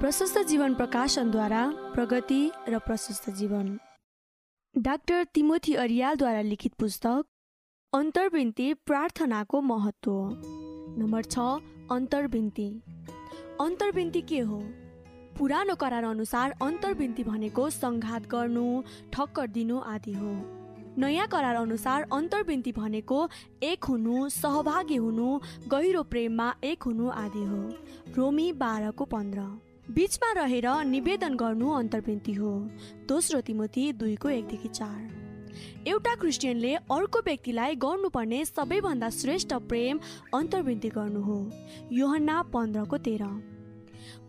प्रशस्त जीवन प्रकाशनद्वारा प्रगति र प्रशस्त जीवन। डाक्टर तिमोथी अरियालद्वारा लिखित पुस्तक अन्तर्विन्ती प्रार्थनाको महत्त्व। नम्बर छ अन्तर्विन्ती। अन्तर्विन्ती के हो? पुरानो करार अनुसार अन्तर्विन्ती भनेको सङ्घात गर्नु ठक्कर दिनु आदि हो। नयाँ करार अनुसार अन्तर्विन्ती भनेको एक हुनु सहभागी हुनु गहिरो प्रेममा एक हुनु आदि हो। रोमी बाह्रको पन्ध्र। बिचमा रहेर निवेदन गर्नु अन्तर्विन्ती हो। दोस्रो तिमोथी दुईको एकदेखि चार। एउटा क्रिस्चियनले अर्को व्यक्तिलाई गर्नुपर्ने सबैभन्दा श्रेष्ठ प्रेम अन्तर्विन्ती गर्नु हो। योहन्ना पन्ध्रको तेह्र।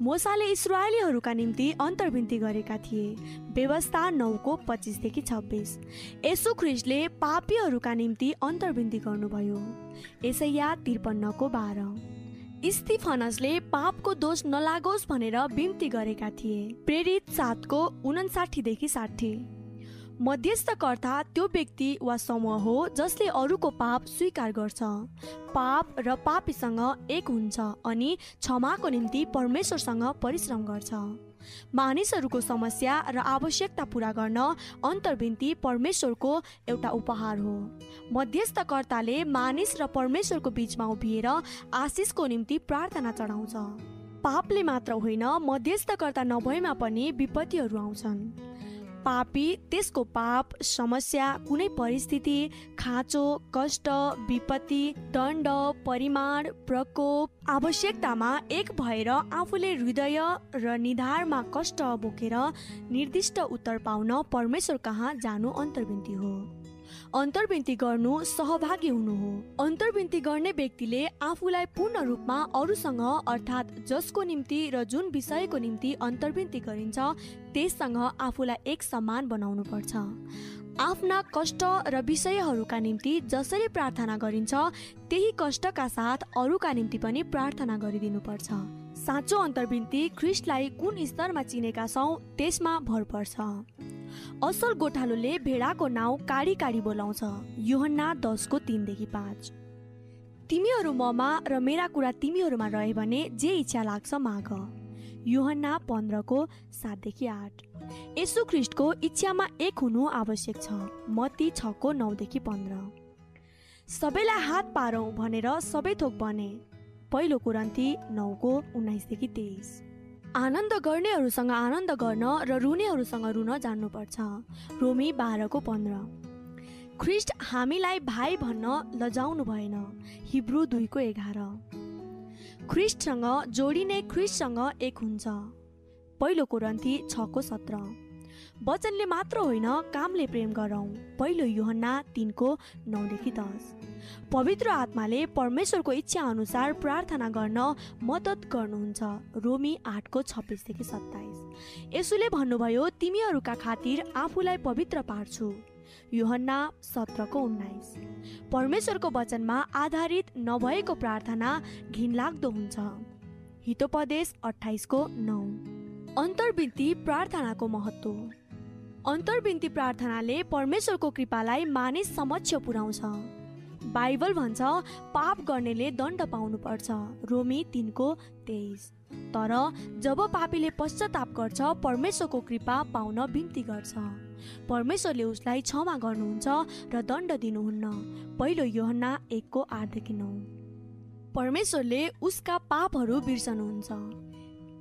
मोसाले इस्रायलीहरूका निम्ति अन्तर्विन्ती गरेका थिए। व्यवस्था नौको पच्चिसदेखि छब्बिस। यसु ख्रिस्टले पापीहरूका निम्ति अन्तर्विन्ती गर्नुभयो। यसैया त्रिपन्नको बाह्र। स्टिफनसले पापको दोष नलागोस् भनेर बिन्ती गरेका थिए। प्रेरित सातको उन्साठीदेखि साठी। मध्यस्थकर्ता त्यो व्यक्ति वा समूह हो जसले अरूको पाप स्वीकार गर्छ। पाप र पापीसँग एक हुन्छ अनि क्षमाको निम्ति परमेश्वरसँग परिश्रम गर्छ। मानिसहरूको समस्या र आवश्यकता पुरा गर्न अन्तर्विन्ती परमेश्वरको एउटा उपहार हो। मध्यस्थकर्ताले मानिस र परमेश्वरको बिचमा उभिएर आशिषको निम्ति प्रार्थना चढाउँछ। पापले मात्र होइन मध्यस्थकर्ता नभएमा पनि विपत्तिहरू आउँछन्। पापी त्यसको पाप समस्या कुनै परिस्थिति खाँचो कष्ट विपत्ति दण्ड परिमाण प्रकोप आवश्यकतामा एक भएर आफूले हृदय र निधारमा कष्ट बोकेर निर्दिष्ट उत्तर पाउन परमेश्वर कहाँ जानु अन्तर्विन्ती हो। अन्तर्विन्ती गर्नु सहभागी हुनु हो। अन्तर्विन्ती गर्ने व्यक्तिले आफूलाई पूर्ण रूपमा अरूसँग अर्थात् जसको निम्ति र जुन विषयको निम्ति अन्तर्विन्ती गरिन्छ त्यससँग आफूलाई एक समान बनाउनु पर्छ। आफ्ना कष्ट र विषयहरूका निम्ति जसरी प्रार्थना गरिन्छ त्यही कष्टका साथ अरूका निम्ति पनि प्रार्थना गरिदिनुपर्छ साँचो अन्तर्विन्ती ख्रिस्टलाई कुन स्तरमा चिनेका छौँ त्यसमा भर पर्छ। असल गोठालोले भेडाको नाउँ काडी काडी बोलाउँछ युहन्ना दसको तिनदेखि पाँच। तिमीहरू ममा र मेरा कुरा तिमीहरूमा रहे भने जे इच्छा लाग्छ माग। युहन्ना पन्ध्रको सातदेखि आठ। यसु ख्रिस्टको इच्छामा एक हुनु आवश्यक छ मती छको नौदेखि पन्ध्र। सबैलाई हात पारौँ भनेर सबै थोक बने। पहिलो कुरन्ती नौको उन्नाइसदेखि तेइस। आनन्द गर्नेहरूसँग आनन्द गर्न र रुनेहरूसँग रुन जान्नुपर्छ। रोमी बाह्रको पन्ध्र। ख्रिस्ट हामीलाई भाइ भन्न लजाउनु भएन। हिब्रू दुईको एघार। ख्रिस्टसँग जोडिने ख्रिस्टसँग एक हुन्छ। पहिलो कोरन्थी छको सत्र। वचनले मात्र होइन कामले प्रेम गरौँ। पहिलो युहन्ना तिनको नौदेखि दस। पवित्र आत्माले परमेश्वरको इच्छा अनुसार प्रार्थना गर्न मद्दत गर्नुहुन्छ। रोमी आठको छब्बिसदेखि सत्ताइस। यसुले भन्नुभयो तिमीहरूका खातिर आफूलाई पवित्र पार्छु। युहन्ना सत्रको उन्नाइस। परमेश्वरको वचनमा आधारित नभएको प्रार्थना घिनलाग्दो हुन्छ। हितोपदेश अठाइसको नौ। अन्तर्विन्ती प्रार्थनाको महत्त्व। अन्तर्विन्ती प्रार्थनाले परमेश्वरको कृपालाई मानिस समक्ष पुर्याउँछ बाइबल भन्छ पाप गर्नेले दण्ड पाउनुपर्छ। रोमी तिनको तेइस। तर जब पापीले पश्चाताप गर्छ परमेश्वरको कृपा पाउन बिन्ती गर्छ। परमेश्वरले उसलाई क्षमा गर्नुहुन्छ र दण्ड दिनुहुन्न। पहिलो योहन्ना एकको आठदेखि नौ। परमेश्वरले उसका पापहरू बिर्सनुहुन्छ।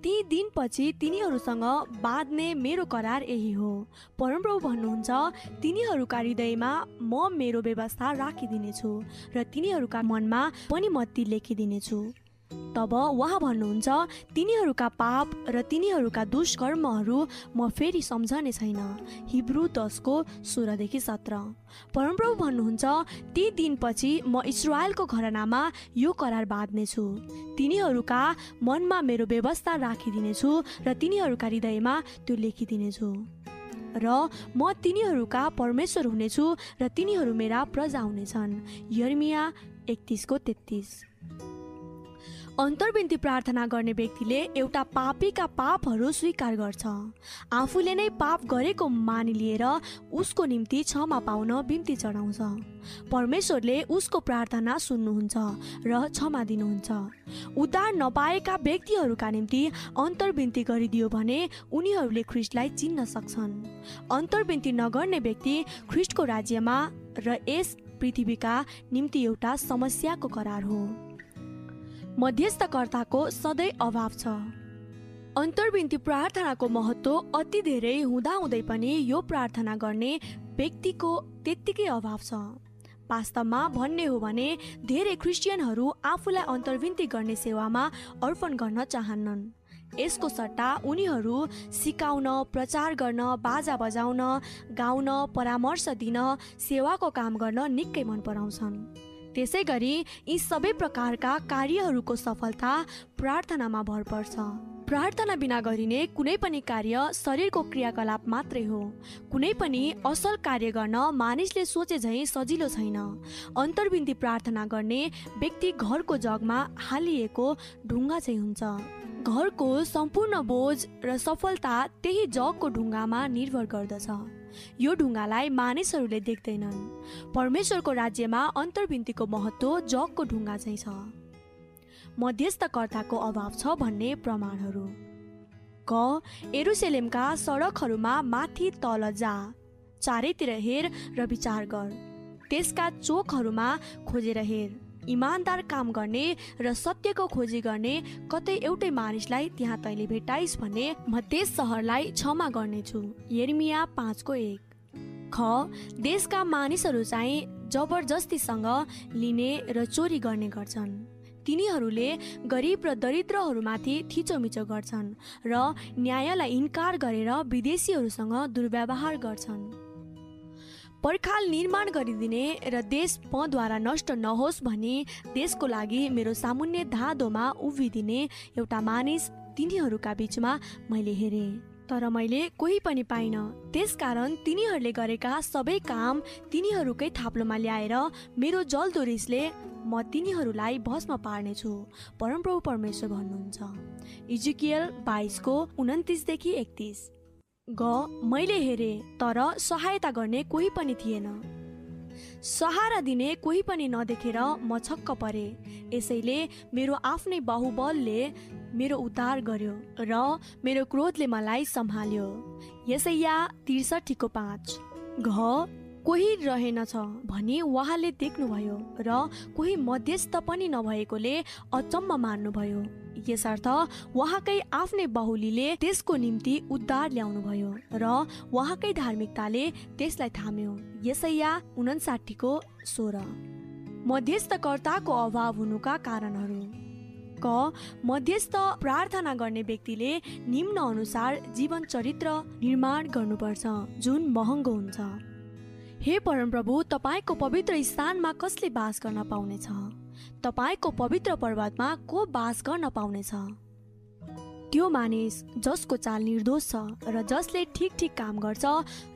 ती दिनपछि तिनीहरूसँग बाँध्ने मेरो करार यही हो। परमप्रभु भन्नुहुन्छ तिनीहरूका हृदयमा म मेरो व्यवस्था राखिदिनेछु र तिनीहरूका मनमा पनि म ती लेखिदिनेछु। तब उहाँ भन्नुहुन्छ तिनीहरूका पाप र तिनीहरूका दुष्कर्महरू म फेरि सम्झने छैन। हिब्रू दसको सोह्रदेखि सत्र। परमप्रभु भन्नुहुन्छ ती दिनपछि म इस्रायलको घरनामा यो करार बाँध्नेछु। तिनीहरूका मनमा मेरो व्यवस्था राखिदिनेछु र तिनीहरूका हृदयमा त्यो लेखिदिनेछु। र म तिनीहरूका परमेश्वर हुनेछु र तिनीहरू मेरा प्रजा हुनेछन्। यर्मिया एकतिसको तेत्तिस। अन्तर्विन्ती प्रार्थना गर्ने व्यक्तिले एउटा पापीका पापहरू स्वीकार गर्छ। आफूले नै पाप गरेको मानिलिएर उसको निम्ति क्षमा पाउन बिन्ती चढाउँछ परमेश्वरले उसको प्रार्थना सुन्नुहुन्छ र क्षमा दिनुहुन्छ। उद्धार नपाएका व्यक्तिहरूका निम्ति अन्तर्विन्ती गरिदियो भने उनीहरूले ख्रिस्टलाई चिन्न सक्छन्। अन्तर्विन्ती नगर्ने व्यक्ति ख्रिस्टको राज्यमा र यस पृथ्वीका निम्ति एउटा समस्याको करार हो। मध्यस्थकर्ताको सधैँ अभाव छ। अन्तर्विन्ती प्रार्थनाको महत्त्व अति धेरै हुँदाहुँदै पनि यो प्रार्थना गर्ने व्यक्तिको त्यत्तिकै अभाव छ। वास्तवमा भन्ने हो भने धेरै क्रिस्चियनहरू आफूलाई अन्तर्विन्ती गर्ने सेवामा अर्पण गर्न चाहन्नन्। यसको सट्टा उनीहरू सिकाउन प्रचार गर्न बाजा बजाउन गाउन परामर्श दिन सेवाको काम गर्न निकै मन पराउँछन्। त्यसै गरी यी सबै प्रकारका कार्यहरूको सफलता प्रार्थनामा भर पर्छ। प्रार्थना बिना गरिने कुनै पनि कार्य शरीरको क्रियाकलाप मात्रै हो। कुनै पनि असल कार्य गर्न मानिसले सोचे झैँ सजिलो छैन। अन्तर्विन्ती प्रार्थना गर्ने व्यक्ति घरको जगमा हालिएको ढुङ्गा चाहिँ हुन्छ। घरको सम्पूर्ण बोझ र सफलता त्यही जगको ढुङ्गामा निर्भर गर्दछ। यो ढुङ्गालाई मानिसहरूले देख्दैनन्। परमेश्वरको राज्यमा अन्तर्विन्तीको महत्त्व जगको ढुङ्गा चाहिँ छ। मध्यस्थकर्ताको अभाव छ भन्ने प्रमाणहरू। क एरुसेलेमका सडकहरूमा माथि तल जा चारैतिर हेर र विचार गर। त्यसका चोकहरूमा खोजेर हेर। इमान्दार काम गर्ने र सत्यको खोजी गर्ने कतै एउटै मानिसलाई त्यहाँ तैँले भेटाइस् भने म त्यस सहरलाई क्षमा गर्नेछु। यर्मिया पाँचको एक। ख। देशका मानिसहरू चाहिँ जबरजस्तीसँग लिने र चोरी गर्ने गर्छन्। तिनीहरूले गरिब र दरिद्रहरूमाथि थिचोमिचो गर्छन् र न्यायलाई इन्कार गरेर विदेशीहरूसँग दुर्व्यवहार गर्छन्। पर्खाल निर्माण गरिदिने र देश मद्वारा नष्ट नहोस् भनी देशको लागि मेरो सामुन्य धाँधोमा उभिदिने एउटा मानिस तिनीहरूका बिचमा मैले हेरेँ। तर मैले कोही पनि पाइनँ। त्यसकारण तिनीहरूले गरेका सबै काम तिनीहरूकै थाप्लोमा ल्याएर मेरो जल्दो रिसले म तिनीहरूलाई भस्म पार्नेछु। परमप्रभु परमेश्वर भन्नुहुन्छ। इजिकियल बाइसको उन्तिसदेखि एकतिस। ग मैले हेरेँ तर सहायता गर्ने कोही पनि थिएन। सहारा दिने कोही पनि नदेखेर म छक्क परे। यसैले मेरो आफ्नै बाहुबलले मेरो उद्धार गर्यो र मेरो क्रोधले मलाई सम्हाल्यो। यसैया त्रिसठीको पाँच। घ कोही रहेनछ भनी उहाँले देख्नुभयो र कोही मध्यस्थ पनि नभएकोले अचम्म मान्नुभयो। यसर्थ उहाँकै आफ्नै बहुलीले त्यसको निम्ति उद्धार ल्याउनुभयो र उहाँकै धार्मिकताले त्यसलाई थाम्यो। यसैया उन्साठीको सोह्र। मध्यस्थकर्ताको अभाव हुनुका कारणहरू। क। मध्यस्थ प्रार्थना गर्ने व्यक्तिले निम्न अनुसार जीवन चरित्र निर्माण गर्नुपर्छ। जुन महँगो हुन्छ। हे परमप्रभु तपाईँको पवित्र स्थानमा कसले बास गर्न पाउनेछ? तपाईँको पवित्र पर्वतमा को बास गर्न पाउनेछ? त्यो मानिस जसको चाल निर्दोष छ र जसले ठिक ठिक काम गर्छ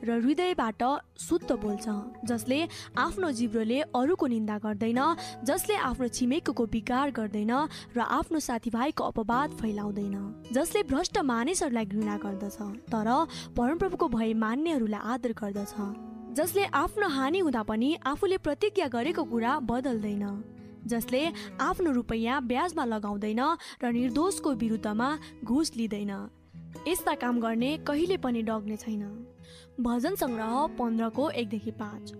र हृदयबाट शुद्ध बोल्छ जसले आफ्नो जिब्रोले अरूको निन्दा गर्दैन जसले आफ्नो छिमेकीको विकार गर्दैन र आफ्नो साथीभाइको अपवाद फैलाउँदैन जसले भ्रष्ट मानिसहरूलाई घृणा गर्दछ तर परमप्रभुको भय मान्नेहरूलाई आदर गर्दछ। जसले आफ्नो हानि हुँदा पनि आफूले प्रतिज्ञा गरेको कुरा बदल्दैन। जसले आफ्नो रुपैयाँ ब्याजमा लगाउँदैन र निर्दोषको विरुद्धमा घुस लिँदैन। यस्ता काम गर्ने कहिले पनि डग्ने छैन। भजन सङ्ग्रह पन्ध्रको एकदेखि पाँच।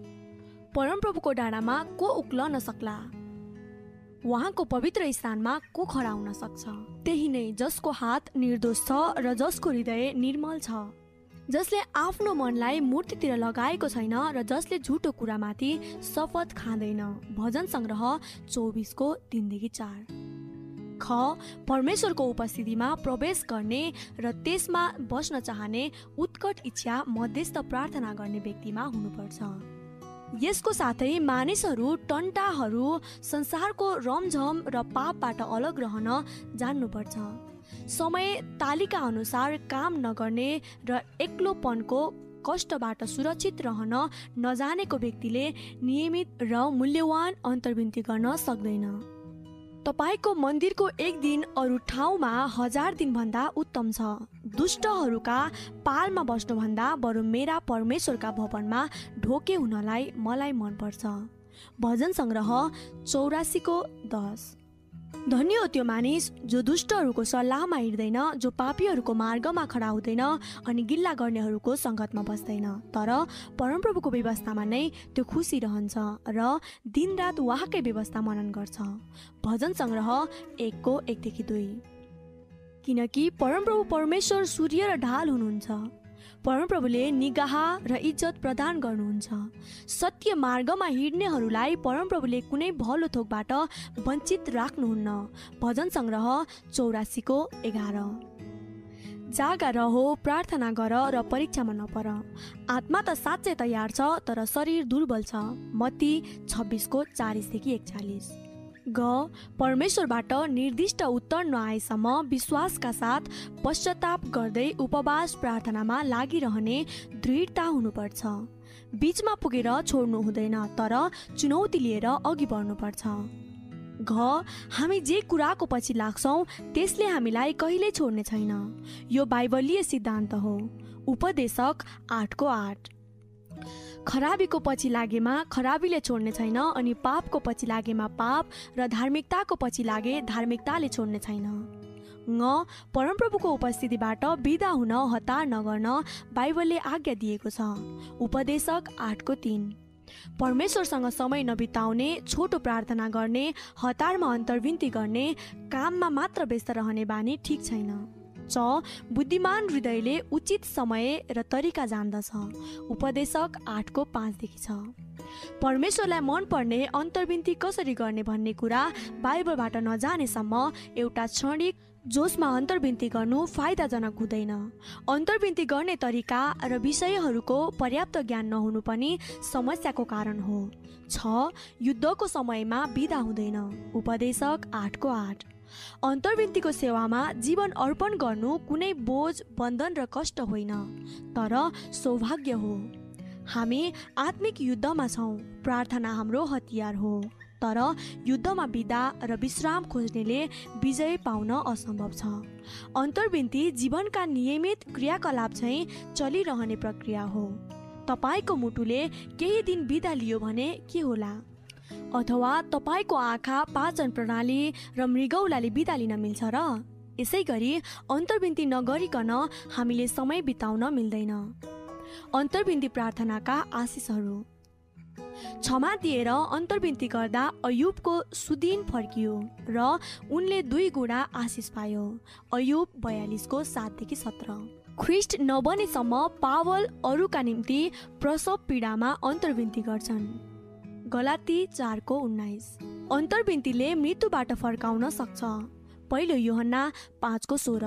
परमप्रभुको डाँडामा को उक्लन सक्ला उहाँको पवित्र स्थानमा को खडा हुन सक्छ? त्यही नै जसको हात निर्दोष छ र जसको हृदय निर्मल छ। जसले आफ्नो मनलाई मूर्तितिर लगाएको छैन र जसले झुटो कुरामाथि शपथ खाँदैन। भजन सङ्ग्रह चौबिसको तिनदेखि चार। ख परमेश्वरको उपस्थितिमा प्रवेश गर्ने र त्यसमा बस्न चाहने उत्कट इच्छा मध्यस्थ प्रार्थना गर्ने व्यक्तिमा हुनुपर्छ। यसको साथै मानिसहरू टन्टाहरू संसारको रमझम र पापबाट अलग रहन जान्नुपर्छ। समय तालिका अनुसार काम नगर्ने र एक्लोपनको कष्टबाट सुरक्षित रहन नजानेको व्यक्तिले नियमित र मूल्यवान अन्तर्विन्ती गर्न सक्दैन। तपाईँको मन्दिरको एक दिन अरू ठाउँमा हजार दिनभन्दा उत्तम छ। दुष्टहरूका पालमा बस्नुभन्दा बरु मेरा परमेश्वरका भवनमा ढोके हुनलाई मलाई मनपर्छ। भजन सङ्ग्रह चौरासीको दस। धन्य हो त्यो मानिस जो दुष्टहरूको सल्लाहमा हिँड्दैन जो पापीहरूको मार्गमा खडा हुँदैन अनि गिल्ला गर्नेहरूको सङ्गतमा बस्दैन। तर परमप्रभुको व्यवस्थामा नै त्यो खुसी रहन्छ र दिनरात उहाँकै व्यवस्था मनन गर्छ। भजन सङ्ग्रह एकको एकदेखि दुई। किनकि परमप्रभु परमेश्वर सूर्य र ढाल हुनुहुन्छ। परमप्रभुले निगाह र इज्जत प्रदान गर्नुहुन्छ। सत्य मार्गमा हिँड्नेहरूलाई परमप्रभुले कुनै भलो थोकबाट वञ्चित राख्नुहुन्न। भजन सङ्ग्रह चौरासीको एघार। जागा रह प्रार्थना गर र परीक्षामा नपर। आत्मा त साँच्चै तयार छ तर शरीर दुर्बल छ। मती छब्बिसको चालिसदेखि एकचालिस। ग परमेश्वरबाट निर्दिष्ट उत्तर नआएसम्म विश्वासका साथ पश्चाताप गर्दै उपवास प्रार्थनामा लागिरहने दृढता हुनुपर्छ। बिचमा पुगेर छोड्नु हुँदैन तर चुनौती लिएर अघि बढ्नुपर्छ। घ हामी जे कुराको पछि लाग्छौँ त्यसले हामीलाई कहिल्यै छोड्ने छैन। यो बाइबलीय सिद्धान्त हो। उपदेशक आठको आठ। खराबीको पछि लागेमा खराबीले छोड्ने छैन अनि पापको पछि लागेमा पाप र धार्मिकताको पछि लागे धार्मिकताले छोड्ने छैन। ङ परमप्रभुको उपस्थितिबाट बिदा हुन हतार नगर्न बाइबलले आज्ञा दिएको छ। उपदेशक आठको तिन। परमेश्वरसँग समय नबिताउने छोटो प्रार्थना गर्ने हतारमा अन्तर्विन्ती गर्ने काममा मात्र व्यस्त रहने बानी ठिक छैन। च बुद्धिमान हृदयले उचित समय र तरिका जान्दछ। उपदेशक आठको पाँचदेखि छ। परमेश्वरलाई मनपर्ने अन्तर्विन्ती कसरी गर्ने भन्ने कुरा बाइबलबाट नजानेसम्म एउटा क्षणिक जोसमा अन्तर्विन्ती गर्नु फाइदाजनक हुँदैन। अन्तर्विन्ती गर्ने तरिका र विषयहरूको पर्याप्त ज्ञान नहुनु पनि समस्याको कारण हो। छ युद्धको समयमा बिदा हुँदैन। उपदेशक आठको आठ। अन्तर्विन्तीको सेवामा जीवन अर्पण गर्नु कुनै बोझ बन्धन र कष्ट होइन तर सौभाग्य हो। हामी आत्मिक युद्धमा छौँ प्रार्थना हाम्रो हतियार हो तर युद्धमा बिदा र विश्राम खोज्नेले विजय पाउन असम्भव छ। अन्तर्विन्ती जीवनका नियमित क्रियाकलाप चाहिँ चलिरहने प्रक्रिया हो। तपाईँको मुटुले केही दिन बिदा लियो भने के होला? अथवा तपाईँको आँखा पाचन प्रणाली र मृगौलाले बिदा लिन मिल्छ र यसै गरी अन्तर्विन्ती नगरिकन हामीले समय बिताउन मिल्दैन। अन्तर्विन्ती प्रार्थनाका आशिषहरू। क्षमा दिएर अन्तर्विन्ती गर्दा अयुबको सुदिन फर्कियो र उनले दुई गुणा आशिष पायो अयुब बयालिसको सातदेखि सत्र। ख्रिस्ट नबनेसम्म पावल अरूका निम्ति प्रसव पीडामा अन्तर्विन्ती गर्छन्। गलाती चारको उन्नाइस। अन्तर्विन्तीले मृत्युबाट फर्काउन सक्छ। पहिलो योहन्ना पाँचको सोह्र।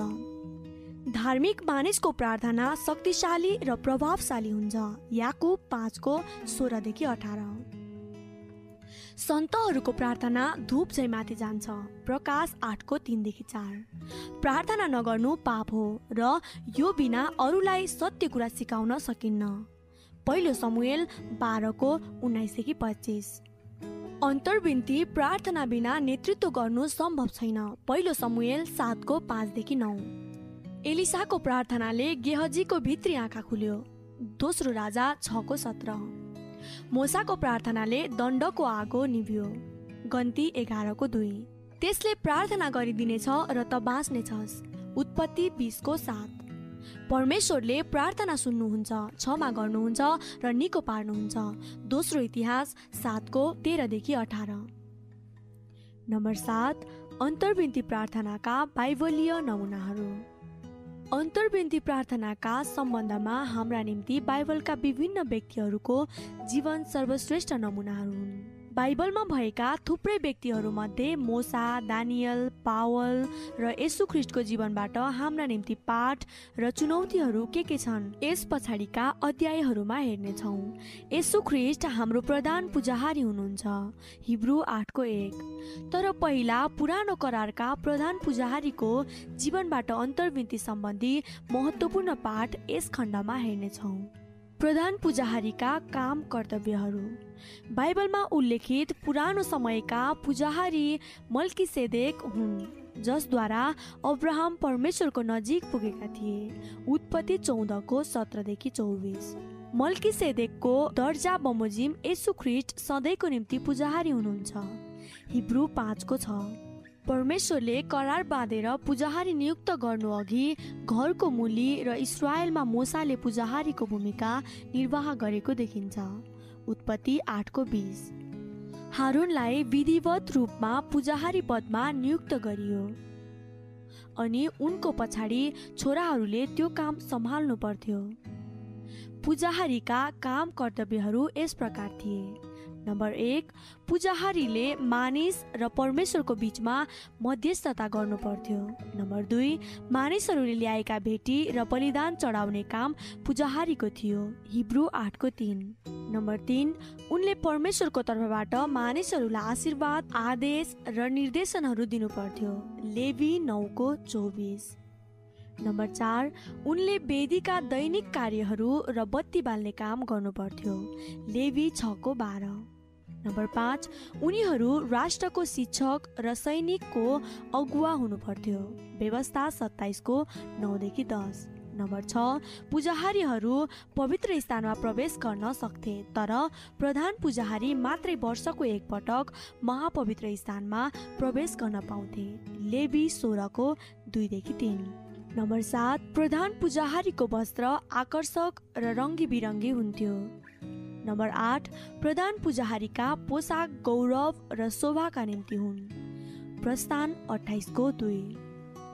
धार्मिक मानिसको प्रार्थना शक्तिशाली र प्रभावशाली हुन्छ। याकुब पाँचको सोह्रदेखि अठार। सन्तहरूको प्रार्थना धुप चाहिँ माथि जान्छ। प्रकाश आठको तिनदेखि चार। प्रार्थना नगर्नु पाप हो र यो बिना अरूलाई सत्य कुरा सिकाउन सकिन्न। पहिलो समुएल बाह्रको उन्नाइसदेखि पच्चिस। अन्तर्विन्ती प्रार्थना बिना नेतृत्व गर्नु सम्भव छैन। पहिलो समुएल सातको पाँचदेखि नौ। एलिसाको प्रार्थनाले गेहजीको भित्री आँखा खुल्यो। दोस्रो राजा छको सत्र। मोसाको प्रार्थनाले दण्डको आगो निभ्यो। गन्ती एघारको दुई। त्यसले प्रार्थना गरिदिनेछ र त बाँच्नेछस् उत्पत्ति बिसको सात। परमेश्वरले प्रार्थना सुन्नुहुन्छ क्षमा गर्नुहुन्छ र निको पार्नुहुन्छ। दोस्रो इतिहास सातको तेह्रदेखि अठार। नम्बर सात अन्तर्विन्ती प्रार्थनाका बाइबलीय नमुनाहरू। अन्तर्विन्ती प्रार्थनाका सम्बन्धमा हाम्रा निम्ति बाइबलका विभिन्न व्यक्तिहरूको जीवन सर्वश्रेष्ठ नमुनाहरू हुन्। बाइबलमा भएका थुप्रै व्यक्तिहरूमध्ये मोसा दानियल पावल र यसु ख्रिस्टको जीवनबाट हाम्रा निम्ति पाठ र चुनौतीहरू के के छन् यस पछाडिका अध्यायहरूमा हेर्नेछौँ। यसु ख्रिस्ट हाम्रो प्रधान पुजाहारी हुनुहुन्छ हिब्रू आठको एक। तर पहिला पुरानो करारका प्रधान पुजाहारीको जीवनबाट अन्तर्विन्ती सम्बन्धी महत्त्वपूर्ण पाठ यस खण्डमा हेर्नेछौँ। प्रधान पुजाहारीका काम कर्तव्यहरू। बाइबलमा उल्लेखित पुरानो समयका पुजाहारी मल्की सेदेक हुन् जसद्वारा अब्राहम परमेश्वरको नजिक पुगेका थिए उत्पत्ति चौधको सत्रदेखि चौबिस। मल्की सेदेकको दर्जा बमोजिम यसु ख्रिस्ट सधैँको निम्ति पुजाहारी हुनुहुन्छ। हिब्रू पाँचको छ। परमेश्वरले करार बाँधेर पुजाहारी नियुक्त गर्नु अघि घरको मुली र इस्रायलमा मोसाले पुजाहारीको भूमिका निर्वाह गरेको देखिन्छ। उत्पत्ति आठको बिस। हारुनलाई विधिवत रूपमा पुजाहारी पदमा नियुक्त गरियो। अनि उनको पछाडि छोराहरूले त्यो काम सम्हाल्नु पर्थ्यो। पुजाहारीका काम कर्तव्यहरू यस प्रकार थिए। नम्बर एक पुजाहारीले मानिस र परमेश्वरको बिचमा मध्यस्थता गर्नु पर्थ्यो। नम्बर दुई मानिसहरूले ल्याएका भेटी र बलिदान चढाउने काम पुजाहारीको थियो हिब्रू आठको तिन। नम्बर तिन उनले परमेश्वरको तर्फबाट मानिसहरूलाई आशीर्वाद आदेश र निर्देशनहरू दिनु पर्थ्यो। लेभी नौको चौबिस। नम्बर चार उनले वेदीका दैनिक कार्यहरू र बत्ती बाल्ने काम गर्नुपर्थ्यो। लेभी छको बाह्र। नम्बर पाँच उनीहरू राष्ट्रको शिक्षक र सैनिकको अगुवा हुनुपर्थ्यो। व्यवस्था सत्ताइसको नौदेखि दस। नम्बर छ पुजाहारीहरू पवित्र स्थानमा प्रवेश गर्न सक्थे तर प्रधान पुजाहारी मात्रै वर्षको एकपटक महापवित्र स्थानमा प्रवेश गर्न पाउँथे। लेबी सोह्रको दुईदेखि तिन। नम्बर सात प्रधान पुजाहारीको वस्त्र आकर्षक र रङ्गी बिरङ्गी हुन्थ्यो। नम्बर आठ प्रधान पुजाहारीका पोसाक गौरव र शोभाका निम्ति हुन्। प्रस्थान अठाइसको दुई।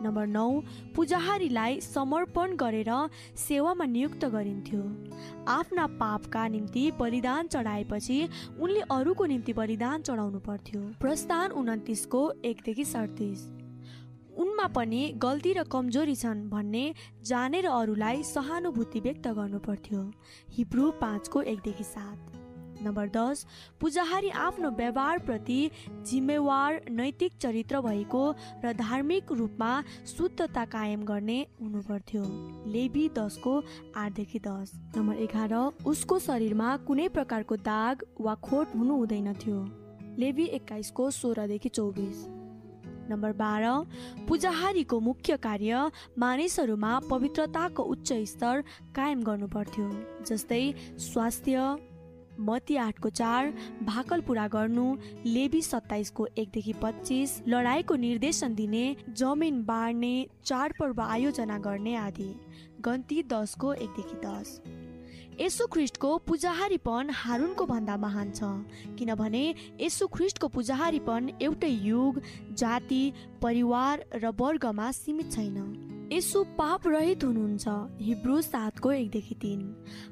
नम्बर नौ पुजाहारीलाई समर्पण गरेर सेवामा नियुक्त गरिन्थ्यो। आफ्ना पापका निम्ति बलिदान चढाएपछि उनले अरूको निम्ति बलिदान चढाउनु पर्थ्यो। प्रस्थान उन्तिसको एकदेखि सडतिस। उनमा पनि गल्ती र कमजोरी छन् भन्ने जानेर अरूलाई सहानुभूति व्यक्त गर्नु पर्थ्यो हिब्रू पाँचको एकदेखि सात। नम्बर दस पुजाहारी आफ्नो व्यवहारप्रति जिम्मेवार नैतिक चरित्र भएको र धार्मिक रूपमा शुद्धता कायम गर्ने हुनुपर्थ्यो। लेबी दसको आठदेखि दस। नम्बर एघार उसको शरीरमा कुनै प्रकारको दाग वा खोट हुनु हुँदैन थियो। लेबी एक्काइसको सोह्रदेखि चौबिस। नम्बर बाह्र पुजाहारीको मुख्य कार्य मानिसहरूमा पवित्रताको उच्च स्तर कायम गर्नु पर्थ्यो जस्तै स्वास्थ्य मती आठको चार भाकल पुरा गर्नु लेबी सत्ताइसको एकदेखि पच्चिस लडाइँको निर्देशन दिने जमिन बाँड्ने चाडपर्व आयोजना गर्ने आदि गन्ती दसको एकदेखि दस। ख्रिस्टको पुजाहारीपन हारुनको भन्दा महान छ किनभने ख्रिस्टको पुजाहारीपन एउटै युग जाति परिवार र वर्गमा सीमित छैन। यसु पाप रहित हुनुहुन्छ हिब्रू सातको एकदेखि तिन।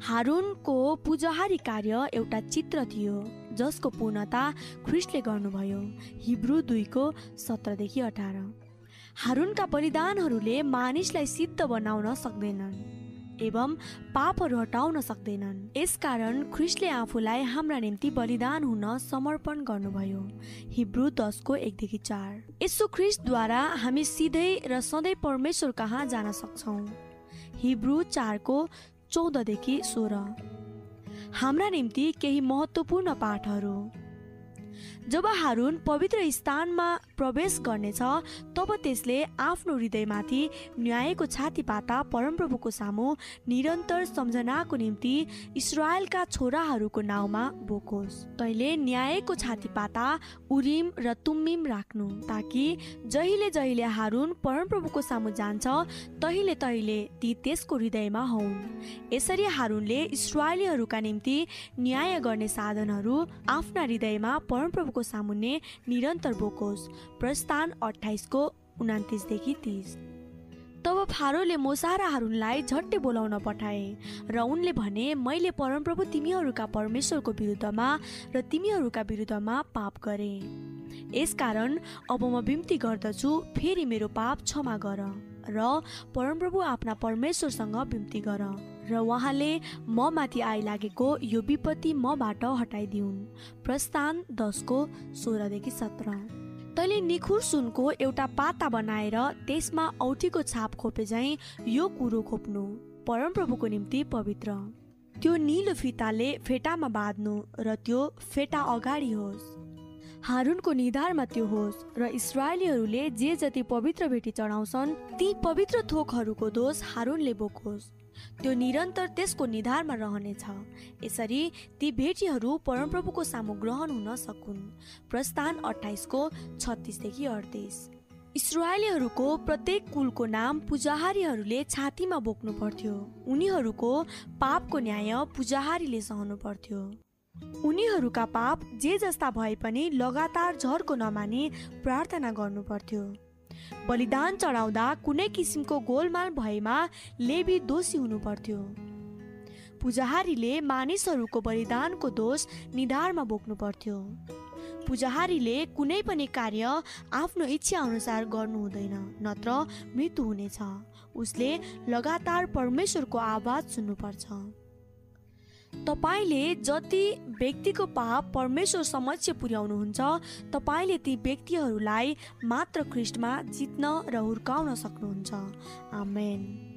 हारुनको पुजाहारी कार्य एउटा चित्र थियो जसको पूर्णता ख्रिस्टले गर्नुभयो हिब्रू दुईको सत्रदेखि अठार। हारुनका बलिदानहरूले मानिसलाई सिद्ध बनाउन सक्दैनन्। एवं पापहरू हटाउन सक्दैनन्। यसकारण ख्रिस्टले आफूलाई हाम्रा निम्ति बलिदान हुन समर्पण गर्नुभयो। हिब्रू दसको एकदेखि चार। यसो ख्रिस्टद्वारा हामी सिधै र सधैँ परमेश्वर कहाँ जान सक्छौँ? हिब्रू चारको चौधदेखि सोह्र। हाम्रा निम्ति केही महत्त्वपूर्ण पाठहरू। जब हारुन पवित्र स्थानमा प्रवेश गर्नेछ तब त्यसले आफ्नो हृदयमाथि न्यायको छातीपाता परमप्रभुको सामु निरन्तर सम्झनाको निम्ति इसरायलका छोराहरूको नाउँमा बोकोस्। तैले न्यायको छातीपाता उरिम र तुम्मिम राख्नु ताकि जहिले जहिले हारुन परमप्रभुको सामु जान्छ तहिले तहिले ती त्यसको हृदयमा हौन्। यसरी हारुनले इसरायलीहरूका निम्ति न्याय गर्ने साधनहरू आफ्ना हृदयमा परमप्रभुको सामुन्ने निरन्तर बोकोस् प्रस्थान अठाइसको उनातिसदेखि तिस। तब फारोले मोसाराहरूलाई झट्टै बोलाउन पठाए र उनले भने मैले परमप्रभु तिमीहरूका परमेश्वरको विरुद्धमा र तिमीहरूका विरुद्धमा पाप गरे। यसकारण अब म बिम्ती गर्दछु फेरि मेरो पाप क्षमा गर र परमप्रभु आफ्ना परमेश्वरसँग बिम्ती गर। र उहाँले म माथि आइलागेको यो विपत्ति मबाट हटाइदिउन्। प्रस्थान दसको सोह्रदेखि सत्र। तैँले निखुर सुनको एउटा पाता बनाएर त्यसमा औठीको छाप खोपे झैँ यो कुरो खोप्नु परमप्रभुको निम्ति पवित्र। त्यो निलो फिताले फेटामा बाँध्नु र त्यो फेटा अगाडि होस्। हारुनको निधारमा त्यो होस् र इसरायलीहरूले जे जति पवित्र भेटी चढाउँछन् ती पवित्र थोकहरूको दोष हारुनले बोकोस्। त्यो निरन्तर त्यसको निधारमा रहनेछ। यसरी ती भेटीहरू परमप्रभुको सामु ग्रहण हुन सकुन्। प्रस्थान अठाइसको छत्तिसदेखि अडतिस इसरायलीहरूको प्रत्येक कुलको नाम पुजाहारीहरूले छातीमा बोक्नु पर्थ्यो। उनीहरूको पापको न्याय पुजाहारीले सहनु पर्थ्यो। उनीहरूका पाप जे जस्ता भए पनि लगातार झर्को नमानी प्रार्थना गर्नु पर्थ्यो। बलिदान चढाउँदा कुनै किसिमको गोलमाल भएमा लेबी दोषी हुनु पर्थ्यो पुजाहारीले मानिसहरूको बलिदानको दोष निधारमा बोक्नु पर्थ्यो पुजाहारीले कुनै पनि कार्य आफ्नो इच्छा अनुसार गर्नु हुँदैन नत्र मृत्यु हुनेछ। उसले लगातार परमेश्वरको आवाज सुन्नुपर्छ। तपाईँले जति व्यक्तिको पाप परमेश्वर समक्ष पुर्याउनुहुन्छ तपाईँले ती व्यक्तिहरूलाई मात्र ख्रिस्टमा जित्न र हुर्काउन सक्नुहुन्छ। आमेन।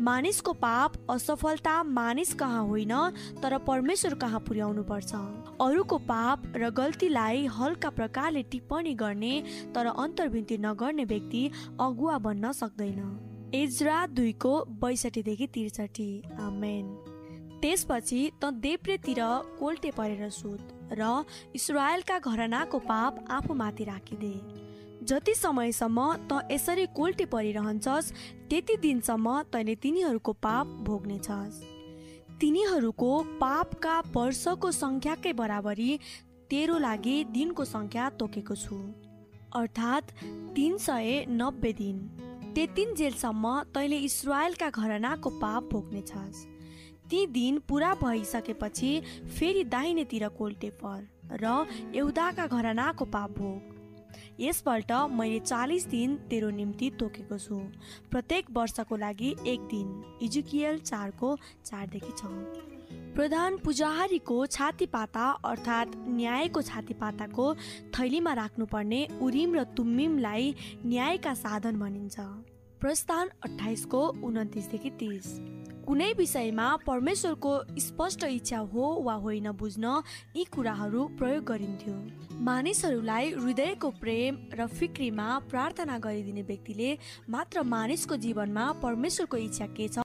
मानिसको पाप असफलता मानिस कहाँ होइन तर परमेश्वर कहाँ पुर्याउनु पर्छ अरूको पाप र गल्तीलाई हल्का प्रकारले टिप्पणी गर्ने तर अन्तर्भिन्ती नगर्ने व्यक्ति अगुवा बन्न सक्दैन। एजरा दुईको बैसठीदेखि त्रिसठी। आमेन। त्यसपछि त देब्रेतिर कोल्टे परेर सुत र इसरायलका घरनाको पाप आफूमाथि राखिदे। जति समयसम्म त यसरी कोल्टे परिरहन्छस् त्यति दिनसम्म तैँले तिनीहरूको पाप भोग्नेछस्। तिनीहरूको पापका वर्षको सङ्ख्याकै बराबरी तेरो लागि दिनको सङ्ख्या तोकेको छु। अर्थात् तिन सय नब्बे दिन। त्यति जेलसम्म तैँले इसरायलका घरनाको पाप भोग्नेछस्। ती दिन पुरा भइसकेपछि फेरि दाहिनेतिर कोल्टे पर र एउटाका घरनाको पाप भोग यसपल्ट मैले चालिस दिन तेरो निम्ति तोकेको छु। प्रत्येक वर्षको लागि एक दिन। इजुकियल चारको चारदेखि छ। प्रधान पुजाहारीको छातीपाता अर्थात् न्यायको छातीपाताको थैलीमा राख्नुपर्ने उरिम र तुम्मिमलाई न्यायका साधन भनिन्छ। प्रस्थान अठाइसको उन्तिसदेखि तिस। कुनै विषयमा परमेश्वरको स्पष्ट इच्छा हो वा होइन बुझ्न यी कुराहरू प्रयोग गरिन्थ्यो। मानिसहरूलाई हृदयको प्रेम र फिक्रीमा प्रार्थना गरिदिने व्यक्तिले मात्र मानिसको जीवनमा परमेश्वरको इच्छा के छ?